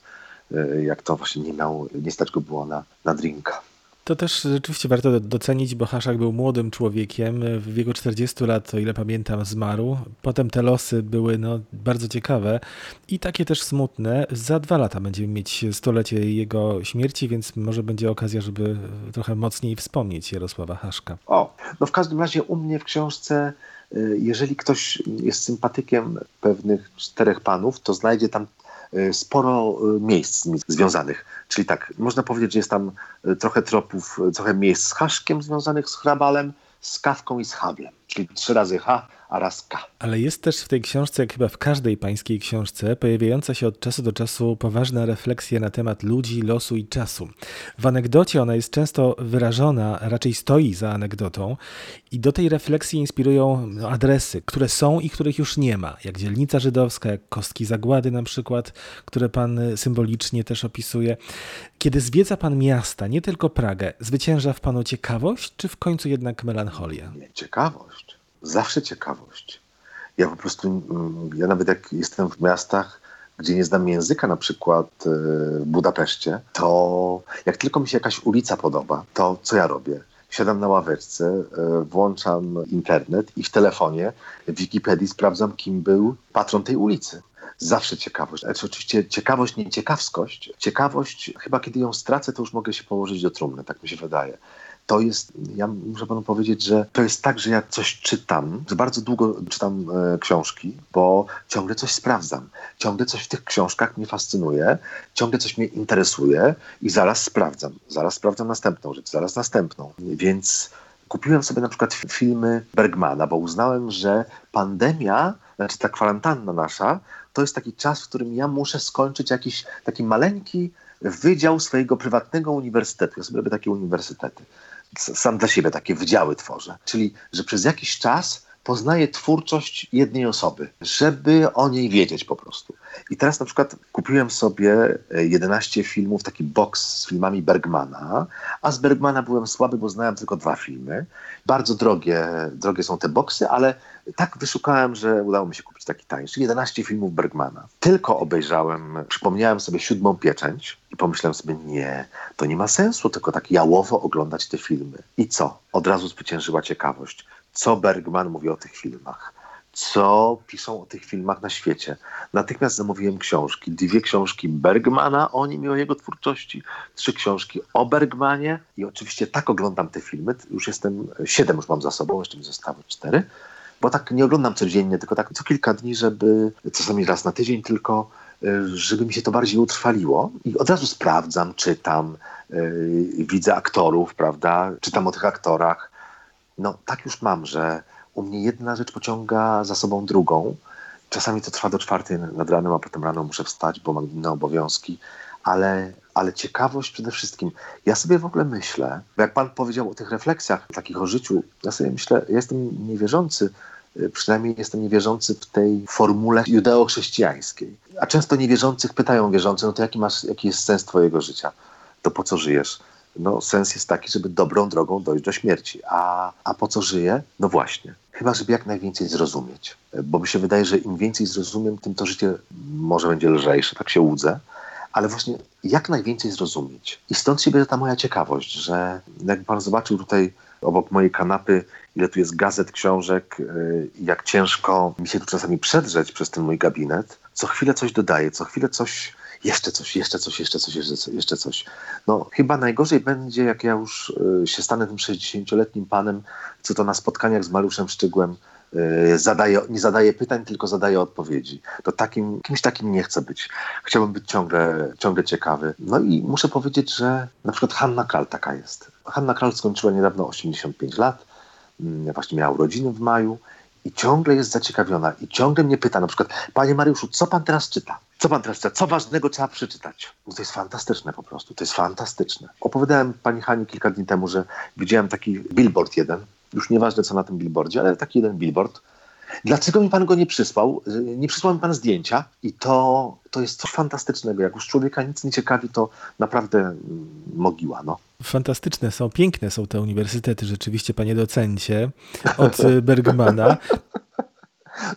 e, jak to właśnie nie miał, nie stać go było na, na drinka. To też rzeczywiście warto do- docenić, bo Haszak był młodym człowiekiem. W wieku 40 lat, o ile pamiętam, zmarł. Potem te losy były no, bardzo ciekawe i takie też smutne. Za dwa lata będziemy mieć stulecie jego śmierci, więc może będzie okazja, żeby trochę mocniej wspomnieć Jarosława Haszka. O, no w każdym razie u mnie w książce, y, jeżeli ktoś jest sympatykiem pewnych czterech panów, to znajdzie tam sporo y, miejsc z nimi związanych. Czyli tak, można powiedzieć, że jest tam y, trochę tropów, y, trochę miejsc z Haszkiem związanych z Hrabalem, z Kawką i z Hablem. Czyli trzy razy H, a raz K. Ale jest też w tej książce, jak chyba w każdej pańskiej książce, pojawiająca się od czasu do czasu poważna refleksja na temat ludzi, losu i czasu. W anegdocie ona jest często wyrażona, raczej stoi za anegdotą i do tej refleksji inspirują no, adresy, które są i których już nie ma, jak dzielnica żydowska, jak kostki zagłady na przykład, które pan y, symbolicznie też opisuje. Kiedy zwiedza pan miasta, nie tylko Pragę, zwycięża w panu ciekawość, czy w końcu jednak melancholia? Nie, Ciekawość. Zawsze ciekawość. Ja po prostu, mm, ja nawet jak jestem w miastach, gdzie nie znam języka, na przykład e, w Budapeszcie, to jak tylko mi się jakaś ulica podoba, to co ja robię? Siadam na ławeczce, e, włączam internet i w telefonie w Wikipedii sprawdzam, kim był patron tej ulicy. Zawsze ciekawość. Znaczy, oczywiście ciekawość, nie ciekawskość. Ciekawość, chyba kiedy ją stracę, to już mogę się położyć do trumny, tak mi się wydaje to jest, ja muszę panu powiedzieć, że to jest tak, że ja coś czytam, że bardzo długo czytam e, książki, bo ciągle coś sprawdzam, ciągle coś w tych książkach mnie fascynuje, ciągle coś mnie interesuje i zaraz sprawdzam, zaraz sprawdzam następną rzecz, zaraz następną. Więc kupiłem sobie na przykład fi- filmy Bergmana, bo uznałem, że pandemia, znaczy ta kwarantanna nasza, to jest taki czas, w którym ja muszę skończyć jakiś taki maleńki wydział swojego prywatnego uniwersytetu. Ja sobie robię takie uniwersytety sam dla siebie takie wydziały tworzę. Czyli, że przez jakiś czas poznaję twórczość jednej osoby, żeby o niej wiedzieć po prostu. I teraz na przykład kupiłem sobie e, 11 filmów, taki box z filmami Bergmana, a z Bergmana byłem słaby, bo znałem tylko dwa filmy. Bardzo drogie, drogie są te boksy, ale tak wyszukałem, że udało mi się kupić taki tańszy. 11 filmów Bergmana. Tylko obejrzałem, przypomniałem sobie siódmą pieczęć i pomyślałem sobie, nie, to nie ma sensu, tylko tak jałowo oglądać te filmy. I co? Od razu zwyciężyła ciekawość. Co Bergman mówi o tych filmach? Co piszą o tych filmach na świecie? Natychmiast zamówiłem książki. Dwie książki Bergmana o nim i o jego twórczości. Trzy książki o Bergmanie i oczywiście tak oglądam te filmy. Już jestem, siedem już mam za sobą, jeszcze mi zostały cztery. Bo tak nie oglądam codziennie, tylko tak co kilka dni, żeby czasami raz na tydzień tylko, y, żeby mi się to bardziej utrwaliło. I od razu sprawdzam, czytam, y, widzę aktorów, prawda? Czytam o tych aktorach. No tak już mam, że u mnie jedna rzecz pociąga za sobą drugą. Czasami to trwa do czwartej nad ranem, a potem rano muszę wstać, bo mam inne obowiązki. Ale, ale ciekawość przede wszystkim. Ja sobie w ogóle myślę, jak pan powiedział o tych refleksjach takich o życiu, ja sobie myślę, ja jestem niewierzący, y, przynajmniej jestem niewierzący w tej formule judeo-chrześcijańskiej. A często niewierzących pytają wierzący, no to jaki, masz, jaki jest sens twojego życia? To po co żyjesz? No sens jest taki, żeby dobrą drogą dojść do śmierci. A, a po co żyję? No właśnie. Chyba, żeby jak najwięcej zrozumieć. Bo mi się wydaje, że im więcej zrozumiem, tym to życie może będzie lżejsze, tak się łudzę ale właśnie jak najwięcej zrozumieć. I stąd się bierze ta moja ciekawość, że jak pan zobaczył tutaj obok mojej kanapy, ile tu jest gazet, książek, y, jak ciężko mi się tu czasami przedrzeć przez ten mój gabinet. Co chwilę coś dodaję, co chwilę coś, jeszcze coś, jeszcze coś, jeszcze coś, jeszcze coś. Jeszcze coś. No chyba najgorzej będzie, jak ja już y, się stanę tym 60-letnim panem, co to na spotkaniach z Mariuszem Szczygłem zadaje, nie zadaje pytań, tylko zadaje odpowiedzi. To takim, kimś takim nie chcę być. Chciałbym być ciągle, ciągle ciekawy. No i muszę powiedzieć, że na przykład Hanna Kral taka jest. Hanna Kral skończyła niedawno 85 lat, mm, właśnie miała urodziny w maju i ciągle jest zaciekawiona i ciągle mnie pyta na przykład, panie Mariuszu, co pan teraz czyta? Co pan teraz czyta? Co ważnego trzeba przeczytać? No to jest fantastyczne po prostu, to jest fantastyczne. Opowiadałem pani Hani kilka dni temu, że widziałem taki billboard jeden, już nieważne co na tym billboardzie, ale taki jeden billboard. Dlaczego mi pan go nie przysłał? Nie przysłał mi pan zdjęcia i to, to jest coś fantastycznego. Jak już człowieka nic nie ciekawi, to naprawdę mm, mogiła. No. Fantastyczne są, piękne są te uniwersytety, rzeczywiście, panie docencie, od y, Bergmana.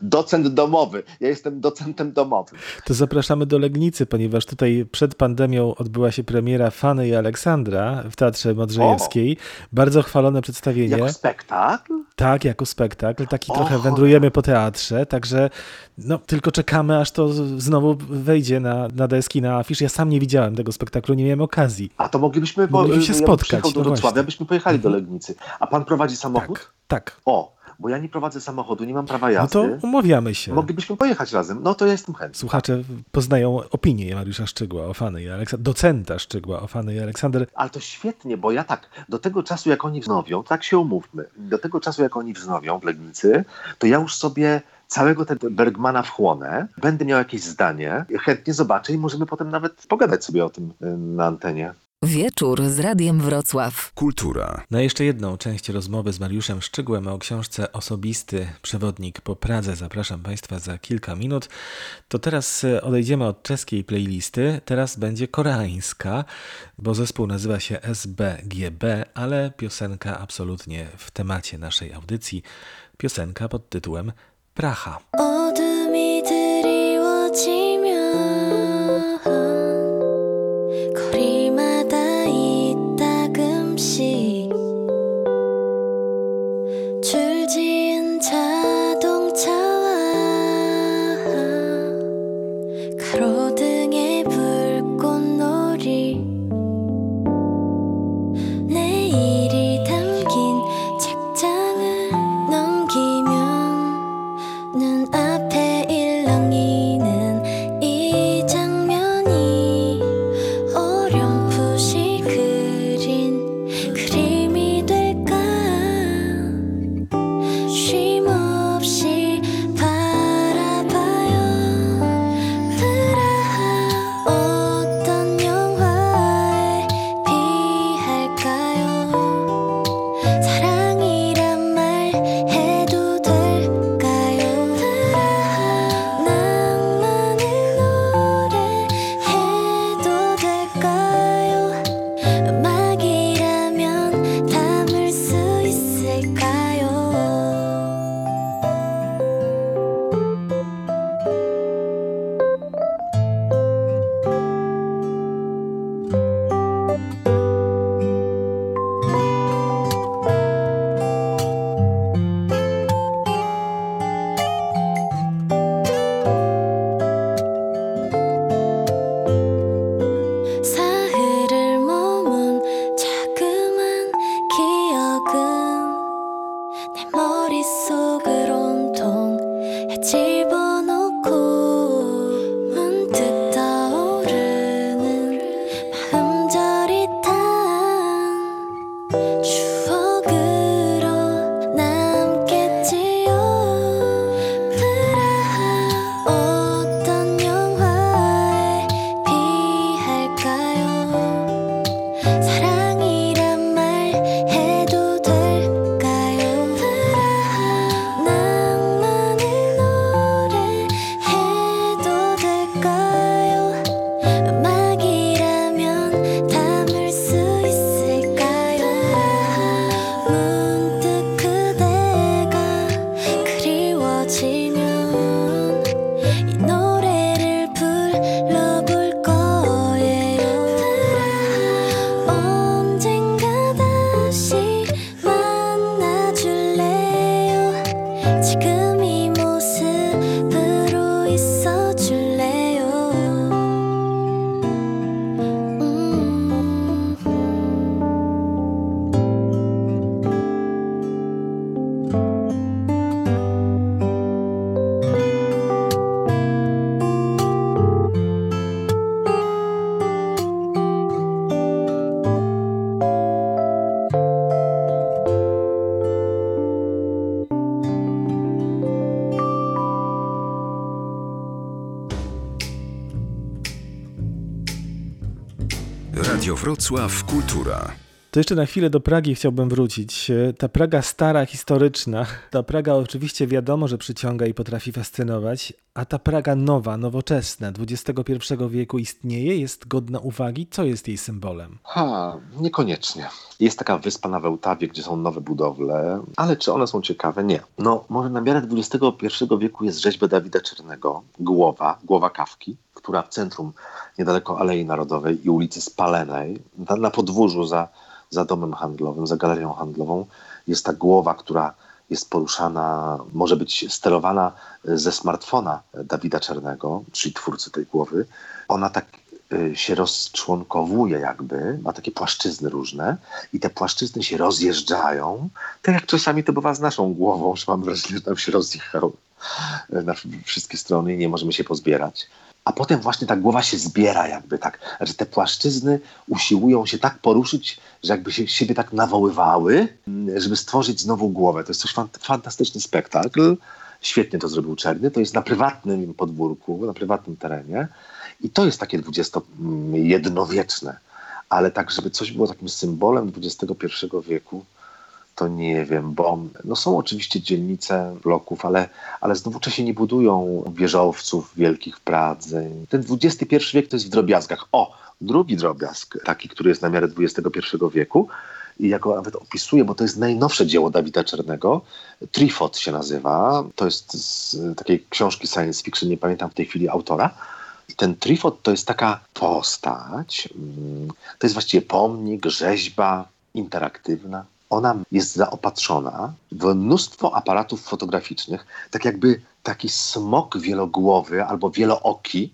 Docent domowy. Ja jestem docentem domowym. To zapraszamy do Legnicy, ponieważ tutaj przed pandemią odbyła się premiera Fany i Aleksandra w Teatrze Modrzejewskiej. Bardzo chwalone przedstawienie. Jako spektakl? Tak, jako spektakl. Taki O, trochę wędrujemy po teatrze, także no, tylko czekamy, aż to znowu wejdzie na, na deski, na afisz. Ja sam nie widziałem tego spektaklu, nie miałem okazji. A to moglibyśmy... Mogliśmy się ja spotkać, przyjechał do no Wrocławia, byśmy pojechali do Legnicy. A pan prowadzi samochód? Tak, tak. O, bo ja nie prowadzę samochodu, nie mam prawa No jazdy. to umawiamy się. Moglibyśmy pojechać razem. No to ja jestem chętny. Słuchacze poznają opinię Mariusza Szczygła o Fany i Aleksander, docenta Szczygła o Fany i Aleksander. Ale to świetnie, bo ja tak, do tego czasu jak oni wznowią, tak się umówmy, do tego czasu jak oni wznowią w Legnicy, to ja już sobie całego tego Bergmana wchłonę, będę miał jakieś zdanie, chętnie zobaczę i możemy potem nawet pogadać sobie o tym y, na antenie. Wieczór z Radiem Wrocław. Kultura. Na jeszcze jedną część rozmowy z Mariuszem Szczygłem o książce Osobisty Przewodnik po Pradze zapraszam Państwa za kilka minut. To teraz e, odejdziemy od czeskiej playlisty, teraz będzie koreańska, bo zespół nazywa się SBGB, ale piosenka absolutnie w temacie naszej audycji. Piosenka pod tytułem Praha. 어둠 Wrocław Kultura. To jeszcze na chwilę do Pragi chciałbym wrócić. E, Ta Praga stara, historyczna, ta Praga oczywiście wiadomo, że przyciąga i potrafi fascynować, a ta Praga nowa, nowoczesna, XXI wieku istnieje, jest godna uwagi. Co jest jej symbolem? Ha, niekoniecznie. Jest taka wyspa na Wełtawie, gdzie są nowe budowle, ale czy one są ciekawe? Nie. No, może na miarę XXI wieku jest rzeźba Dawida Czernego, głowa, głowa kawki, która w centrum, niedaleko Alei Narodowej i ulicy Spalenej, na, na podwórzu za, za domem handlowym, za galerią handlową, jest ta głowa, która jest poruszana, może być sterowana ze smartfona Dawida Czernego, czyli twórcy tej głowy. Ona tak y, się rozczłonkowuje jakby, ma takie płaszczyzny różne i te płaszczyzny się rozjeżdżają, tak jak czasami to bywa z naszą głową, że mam wrażenie, że nam się rozjechał na wszystkie strony i nie możemy się pozbierać. A potem właśnie ta głowa się zbiera jakby tak, że te płaszczyzny usiłują się tak poruszyć, że jakby się siebie tak nawoływały, żeby stworzyć znowu głowę. To jest coś fant- fantastyczny spektakl. Świetnie to zrobił Czerny. To jest na prywatnym podwórku, na prywatnym terenie. I to jest takie dwudziestojednowieczne. Ale tak, żeby coś było takim symbolem XXI wieku, to nie wiem, bo no są oczywiście dzielnice bloków, ale, ale znowu Czesi nie budują wieżowców wielkich w Pradze. Ten XXI wiek to jest w drobiazgach. O, drugi drobiazg, taki, który jest na miarę XXI wieku i ja go nawet opisuję, bo to jest najnowsze dzieło Dawida Czernego. Trifot się nazywa. To jest z takiej książki science fiction, nie pamiętam w tej chwili autora. I ten Trifot to jest taka postać, mm, to jest właściwie pomnik, rzeźba interaktywna. Ona jest zaopatrzona w mnóstwo aparatów fotograficznych, tak jakby taki smok wielogłowy albo wielooki,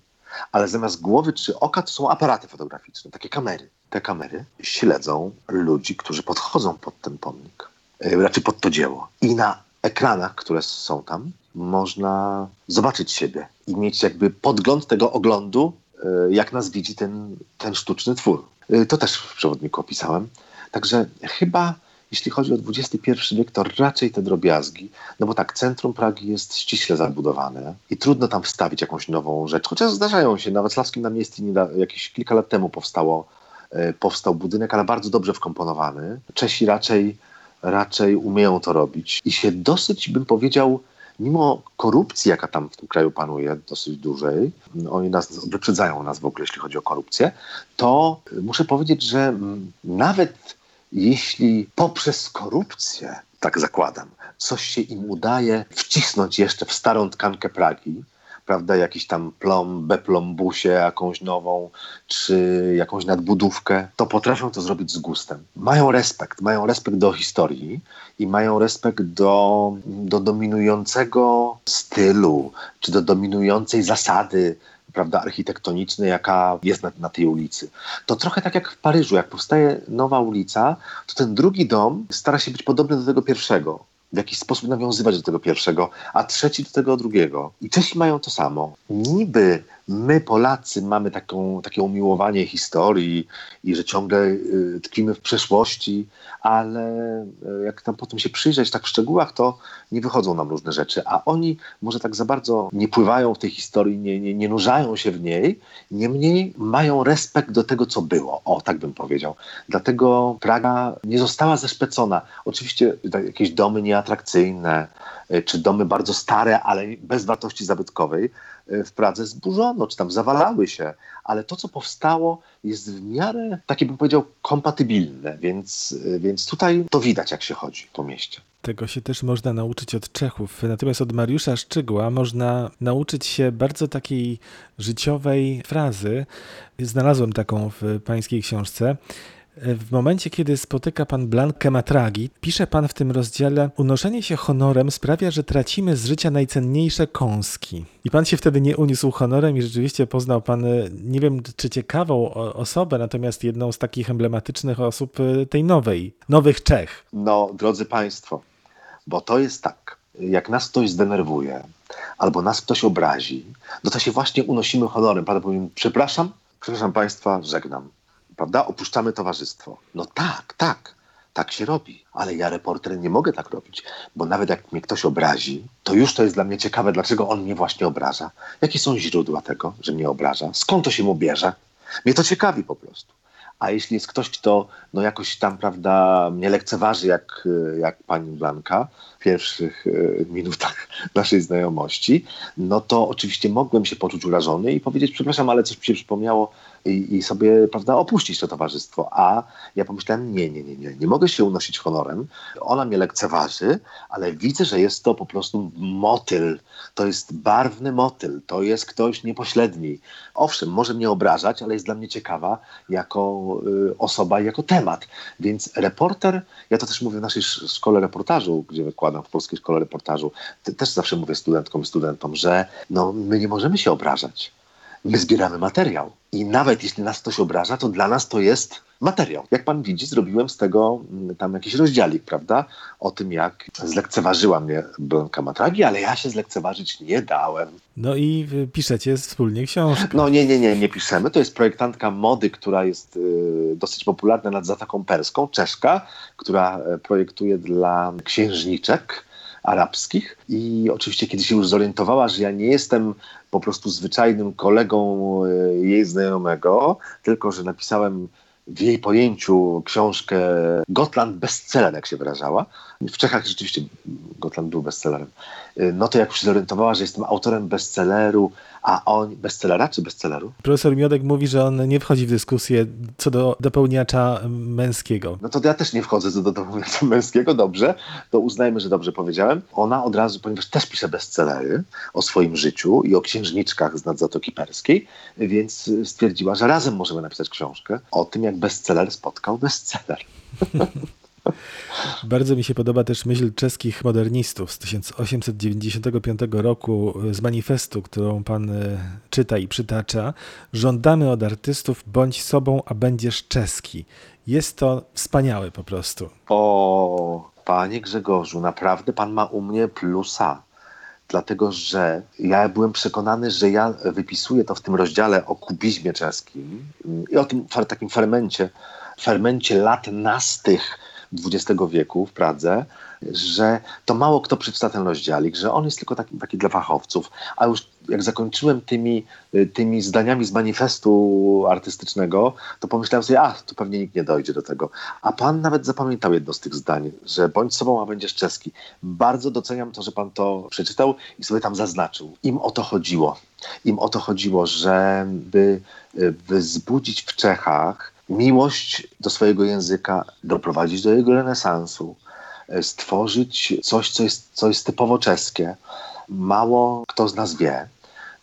ale zamiast głowy czy oka to są aparaty fotograficzne, takie kamery. Te kamery śledzą ludzi, którzy podchodzą pod ten pomnik, yy, raczej pod to dzieło. I na ekranach, które są tam, można zobaczyć siebie i mieć jakby podgląd tego oglądu, yy, jak nas widzi ten, ten sztuczny twór. Yy, To też w przewodniku opisałem. Także chyba jeśli chodzi o XXI wiek, to raczej te drobiazgi, no bo tak, centrum Pragi jest ściśle zabudowane i trudno tam wstawić jakąś nową rzecz, chociaż zdarzają się, na Wacławskim Namiestnie nieda- jakieś kilka lat temu powstało, e, powstał budynek, ale bardzo dobrze wkomponowany. Czesi raczej, raczej umieją to robić i się dosyć, bym powiedział, mimo korupcji, jaka tam w tym kraju panuje dosyć dużej, oni nas wyprzedzają nas w ogóle, jeśli chodzi o korupcję, to muszę powiedzieć, że nawet jeśli poprzez korupcję, tak zakładam, coś się im udaje wcisnąć jeszcze w starą tkankę Pragi, prawda, jakiś tam plom, beplombusie, jakąś nową, czy jakąś nadbudówkę, to potrafią to zrobić z gustem. Mają respekt, mają respekt do historii i mają respekt do, do dominującego stylu, czy do dominującej zasady, prawda, architektonicznej, jaka jest na, na tej ulicy. To trochę tak jak w Paryżu, jak powstaje nowa ulica, to ten drugi dom stara się być podobny do tego pierwszego. W jakiś sposób nawiązywać do tego pierwszego, a trzeci do tego drugiego. I Czesi mają to samo. Niby my, Polacy, mamy taką, takie umiłowanie historii i że ciągle y, tkwimy w przeszłości, ale y, jak tam potem się przyjrzeć tak w szczegółach, to nie wychodzą nam różne rzeczy. A oni może tak za bardzo nie pływają w tej historii, nie, nie, nie nurzają się w niej, niemniej mają respekt do tego, co było. O, tak bym powiedział. Dlatego Praga nie została zeszpecona. Oczywiście tak, jakieś domy nieatrakcyjne, y, czy domy bardzo stare, ale bez wartości zabytkowej, y, w Pradze zburzono, czy tam zawalały się, ale to, co powstało, jest w miarę, takie bym powiedział, kompatybilne, więc, y, więc tutaj to widać, jak się chodzi po mieście. Tego się też można nauczyć od Czechów. Natomiast od Mariusza Szczygła można nauczyć się bardzo takiej życiowej frazy. Znalazłem taką w pańskiej książce. W momencie, kiedy spotyka pan Blankę Matragi, pisze pan w tym rozdziale: Unoszenie się honorem sprawia, że tracimy z życia najcenniejsze kąski. I pan się wtedy nie uniósł honorem i rzeczywiście poznał pan, e, nie wiem czy ciekawą osobę, natomiast jedną z takich emblematycznych osób e, tej nowej, nowych Czech. No, drodzy Państwo, bo to jest tak, jak nas ktoś zdenerwuje, albo nas ktoś obrazi, no to się właśnie unosimy honorem. Prawda? Powiem, przepraszam, przepraszam Państwa, żegnam. Prawda? Opuszczamy towarzystwo. No tak, tak, tak się robi. Ale ja, reporter, nie mogę tak robić, bo nawet jak mnie ktoś obrazi, to już to jest dla mnie ciekawe, dlaczego on mnie właśnie obraża. Jakie są źródła tego, że mnie obraża? Skąd to się mu bierze? Mnie to ciekawi po prostu. A jeśli jest ktoś, kto no jakoś tam, prawda, mnie lekceważy, jak, jak pani Blanka w pierwszych y, minutach naszej znajomości, no to oczywiście mogłem się poczuć urażony i powiedzieć, przepraszam, ale coś mi się przypomniało i, i sobie, prawda, opuścić to towarzystwo. A ja pomyślałem, nie, nie, nie, nie, nie mogę się unosić honorem. Ona mnie lekceważy, ale widzę, że jest to po prostu motyl. To jest barwny motyl, to jest ktoś niepośredni. Owszem, może mnie obrażać, ale jest dla mnie ciekawa jako y, osoba, jako temat. Więc reporter, ja to też mówię w naszej sz- szkole reportażu, gdzie wykładam w Polskiej Szkole Reportażu, te- też zawsze mówię studentkom i studentom, że no, my nie możemy się obrażać. My zbieramy materiał. I nawet jeśli nas ktoś obraża, to dla nas to jest materiał. Jak pan widzi, zrobiłem z tego mm, tam jakiś rozdziałik, prawda? O tym, jak zlekceważyła mnie Blanka Matragi, ale ja się zlekceważyć nie dałem. No i y, piszecie wspólnie książkę. No nie, nie, nie, nie piszemy. To jest projektantka mody, która jest y, dosyć popularna nad Zatoką Perską, Czeszka, która e, projektuje dla księżniczek arabskich i oczywiście kiedy się już zorientowała, że ja nie jestem po prostu zwyczajnym kolegą e, jej znajomego, tylko że napisałem w jej pojęciu książkę Gotland bestseller, jak się wyrażała. W Czechach rzeczywiście Gotland był bestsellerem. Y, No to jak się zorientowała, że jestem autorem bestselleru, a on bestsellera czy bestselleru? Profesor Miodek mówi, że on nie wchodzi w dyskusję co do dopełniacza męskiego. No to ja też nie wchodzę do domu męskiego, dobrze, to uznajmy, że dobrze powiedziałem. Ona od razu, ponieważ też pisze bestsellery o swoim życiu i o księżniczkach z nad Zatoki Perskiej, więc stwierdziła, że razem możemy napisać książkę o tym, jak bestseller spotkał bestseller. Bardzo mi się podoba też myśl czeskich modernistów z 1895 roku z manifestu, którą pan e, czyta i przytacza. Żądamy od artystów bądź sobą, a będziesz czeski. Jest to wspaniałe po prostu. O, panie Grzegorzu, naprawdę pan ma u mnie plusa. Dlatego, że ja byłem przekonany, że ja wypisuję to w tym rozdziale o kubizmie czeskim i o tym takim fermencie, fermencie lat nastych XX wieku w Pradze, że to mało kto przeczyta ten że on jest tylko taki, taki dla fachowców. A już jak zakończyłem tymi, y, tymi zdaniami z manifestu artystycznego, to pomyślałem sobie, a tu pewnie nikt nie dojdzie do tego. A pan nawet zapamiętał jedno z tych zdań, że bądź sobą, a będziesz czeski. Bardzo doceniam to, że pan to przeczytał i sobie tam zaznaczył. Im o to chodziło. Im o to chodziło, żeby y, wzbudzić w Czechach miłość do swojego języka, doprowadzić do jego renesansu, e, stworzyć coś, co jest, co jest typowo czeskie. Mało kto z nas wie,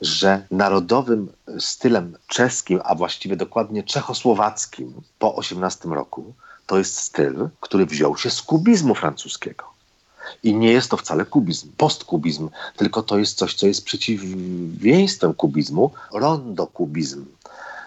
że narodowym stylem czeskim, a właściwie dokładnie czechosłowackim po 18 roku, to jest styl, który wziął się z kubizmu francuskiego. I nie jest to wcale kubizm, postkubizm, tylko to jest coś, co jest przeciwieństwem kubizmu, rondokubizm.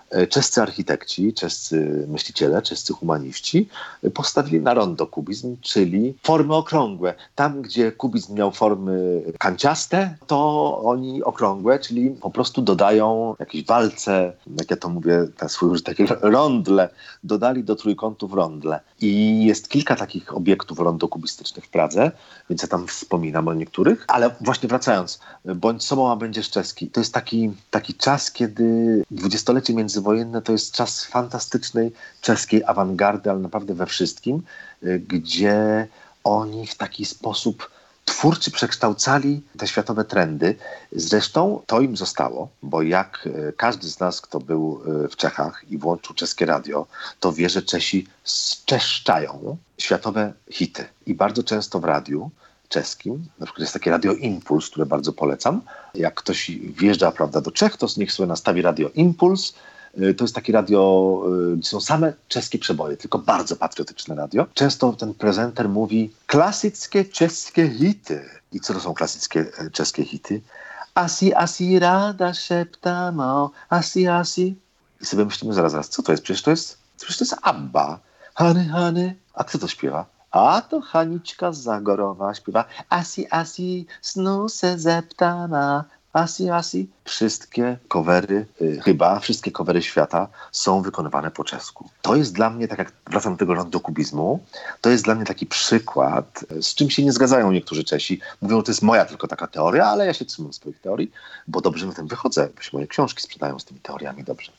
E, Czescy architekci, czescy myśliciele, czescy humaniści postawili na rondokubizm, czyli formy okrągłe. Tam, gdzie kubizm miał formy kanciaste, to oni okrągłe, czyli po prostu dodają jakieś walce, jak ja to mówię, na swój użytek, rondle, dodali do trójkątów rondle. I jest kilka takich obiektów rondokubistycznych w Pradze, więc ja tam wspominam o niektórych. Ale właśnie wracając, bądź sobą, a będziesz czeski. To jest taki, taki czas, kiedy dwudziestolecie międzywojenne to jest czas fantastycznej czeskiej awangardy, ale naprawdę we wszystkim, y, gdzie oni w taki sposób twórczy przekształcali te światowe trendy. Zresztą to im zostało, bo jak e, każdy z nas, kto był e, w Czechach i włączył czeskie radio, to wie, że Czesi zczeszczają światowe hity. I bardzo często w radiu czeskim, na przykład jest takie radio Impuls, które bardzo polecam. Jak ktoś wjeżdża prawda, do Czech, to niech sobie nastawi radio Impuls Y, To jest takie radio, y, gdzie są same czeskie przeboje, tylko bardzo patriotyczne radio. Często ten prezenter mówi klasyckie czeskie hity. I co to są klasyckie e, czeskie hity? Asi, asi, rada szeptam, o, asi, asi. I sobie myślimy zaraz, zaraz, co to jest? Przecież to jest, przecież to jest Abba. Hany, Hany. A kto to śpiewa? A to Haniczka Zagorowa śpiewa Asi, asi, snu se zeptana. Asi, asi. Wszystkie covery, y, chyba wszystkie covery świata są wykonywane po czesku. To jest dla mnie, tak jak wracam do tego rondokubizmu, to jest dla mnie taki przykład, y, z czym się nie zgadzają niektórzy Czesi. Mówią, że to jest moja tylko taka teoria, ale ja się trzymam swoich teorii, bo dobrze na tym wychodzę, bo się moje książki sprzedają z tymi teoriami dobrze.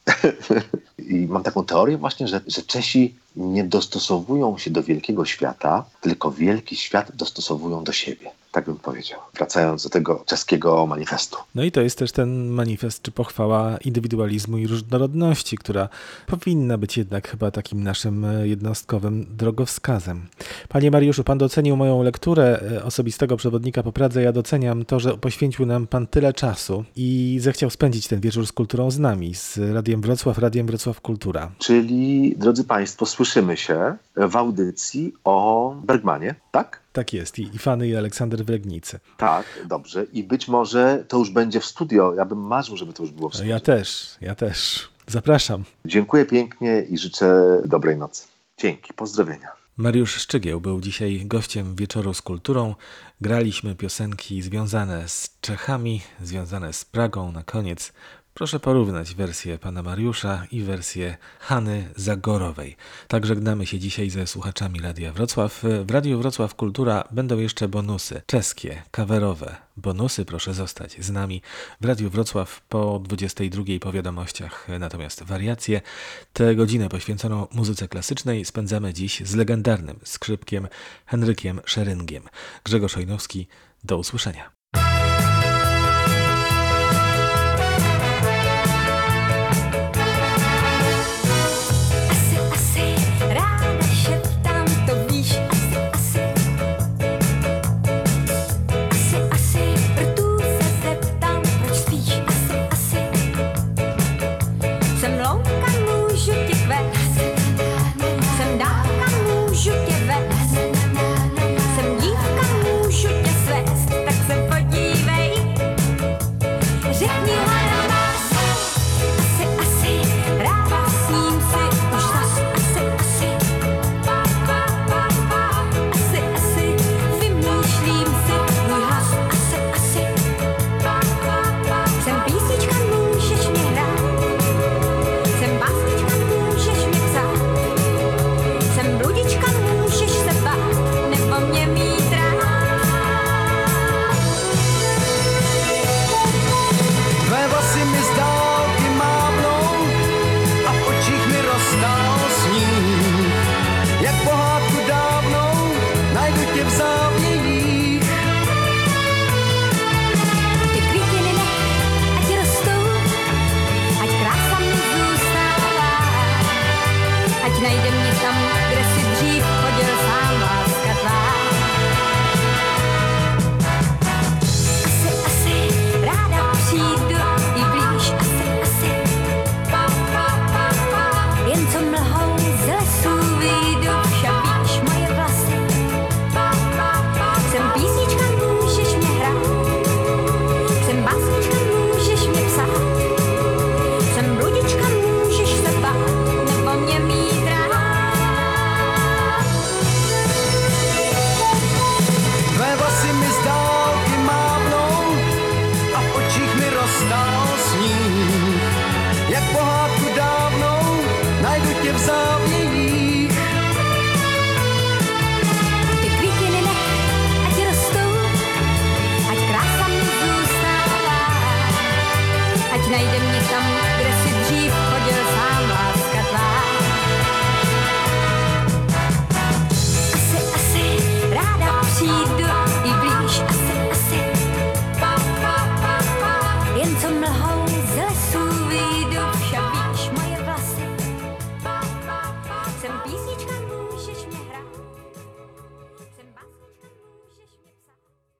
I mam taką teorię właśnie, że, że Czesi nie dostosowują się do wielkiego świata, tylko wielki świat dostosowują do siebie. Tak bym powiedział. Wracając do tego czeskiego manifestu. No i to jest też ten manifest czy pochwała indywidualizmu i różnorodności, która powinna być jednak chyba takim naszym e, jednostkowym drogowskazem. Panie Mariuszu, pan docenił moją lekturę e, osobistego przewodnika po Pradze. Ja doceniam to, że poświęcił nam pan tyle czasu i zechciał spędzić ten wieczór z kulturą z nami, z Radiem Wrocław, Radiem Wrocław Kultura. Czyli, drodzy Państwo, słyszymy się w audycji o Bergmanie, tak? Tak jest. I, i Fany i Aleksander w Legnicy. Tak, dobrze. I być może to już będzie w studio. Ja bym marzył, żeby to już było w studio. Ja też, ja też. Zapraszam. Dziękuję pięknie i życzę dobrej nocy. Dzięki, pozdrowienia. Mariusz Szczygieł był dzisiaj gościem wieczoru z kulturą. Graliśmy piosenki związane z Czechami, związane z Pragą. Na koniec proszę porównać wersję pana Mariusza i wersję Hany Zagorowej. Tak żegnamy się dzisiaj ze słuchaczami Radia Wrocław. W Radiu Wrocław Kultura będą jeszcze bonusy czeskie, kawerowe. Bonusy proszę zostać z nami w Radiu Wrocław po 22 po wiadomościach. Natomiast wariacje, tę godzinę poświęconą muzyce klasycznej spędzamy dziś z legendarnym skrzypkiem Henrykiem Szeryngiem. Grzegorz Ojnowski, do usłyszenia.